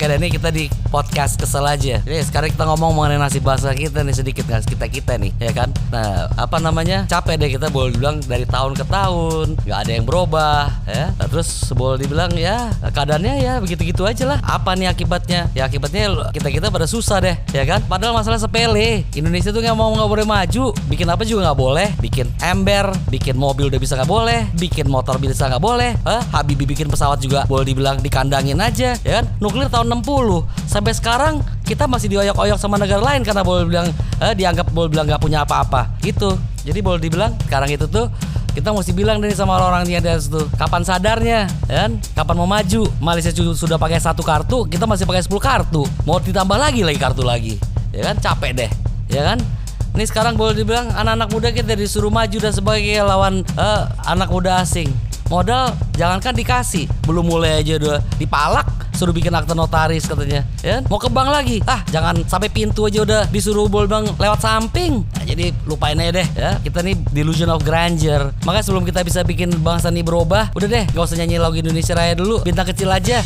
Oke ini kita di podcast kesel aja. Jadi sekarang kita ngomong mengenai nasib bangsa kita nih sedikit kan kita kita nih, ya kan? Nah, apa namanya? Capek deh kita boleh bilang dari tahun ke tahun nggak ada yang berubah, ya. Nah, terus boleh dibilang ya keadaannya ya begitu-gitu aja lah. Apa nih akibatnya? Ya akibatnya kita kita pada susah deh, ya kan? Padahal masalah sepele. Indonesia tuh nggak mau nggak boleh maju, bikin apa juga nggak boleh, bikin ember, bikin mobil udah bisa nggak boleh, bikin motor bisa nggak boleh, Hah? Habibie bikin pesawat juga boleh dibilang dikandangin aja, ya kan? Nuklir tahun 60 sampai sekarang kita masih dioyok-oyok sama negara lain karena boleh bilang eh, dianggap boleh bilang nggak punya apa-apa. Gitu. Jadi boleh dibilang sekarang itu tuh kita mesti bilang nih sama orang yang ada situ kapan sadarnya ya kan? Kapan mau maju? Malaysia su- sudah pakai satu kartu kita masih pakai 10 kartu. Mau ditambah lagi lagi kartu lagi ya kan? Capek deh ya kan? Ini sekarang boleh dibilang anak-anak muda kita disuruh maju dan sebagai lawan eh, anak muda asing modal jangankan dikasih belum mulai aja udah dipalak suruh bikin akte notaris katanya ya kan? mau ke bank lagi. Ah jangan sampai pintu aja udah disuruh bol bang lewat samping. Nah, jadi lupain aja deh ya. Kita nih delusion of grandeur. Makanya sebelum kita bisa bikin bangsa ini berubah udah deh gak usah nyanyi lagu Indonesia Raya dulu. Bintang kecil aja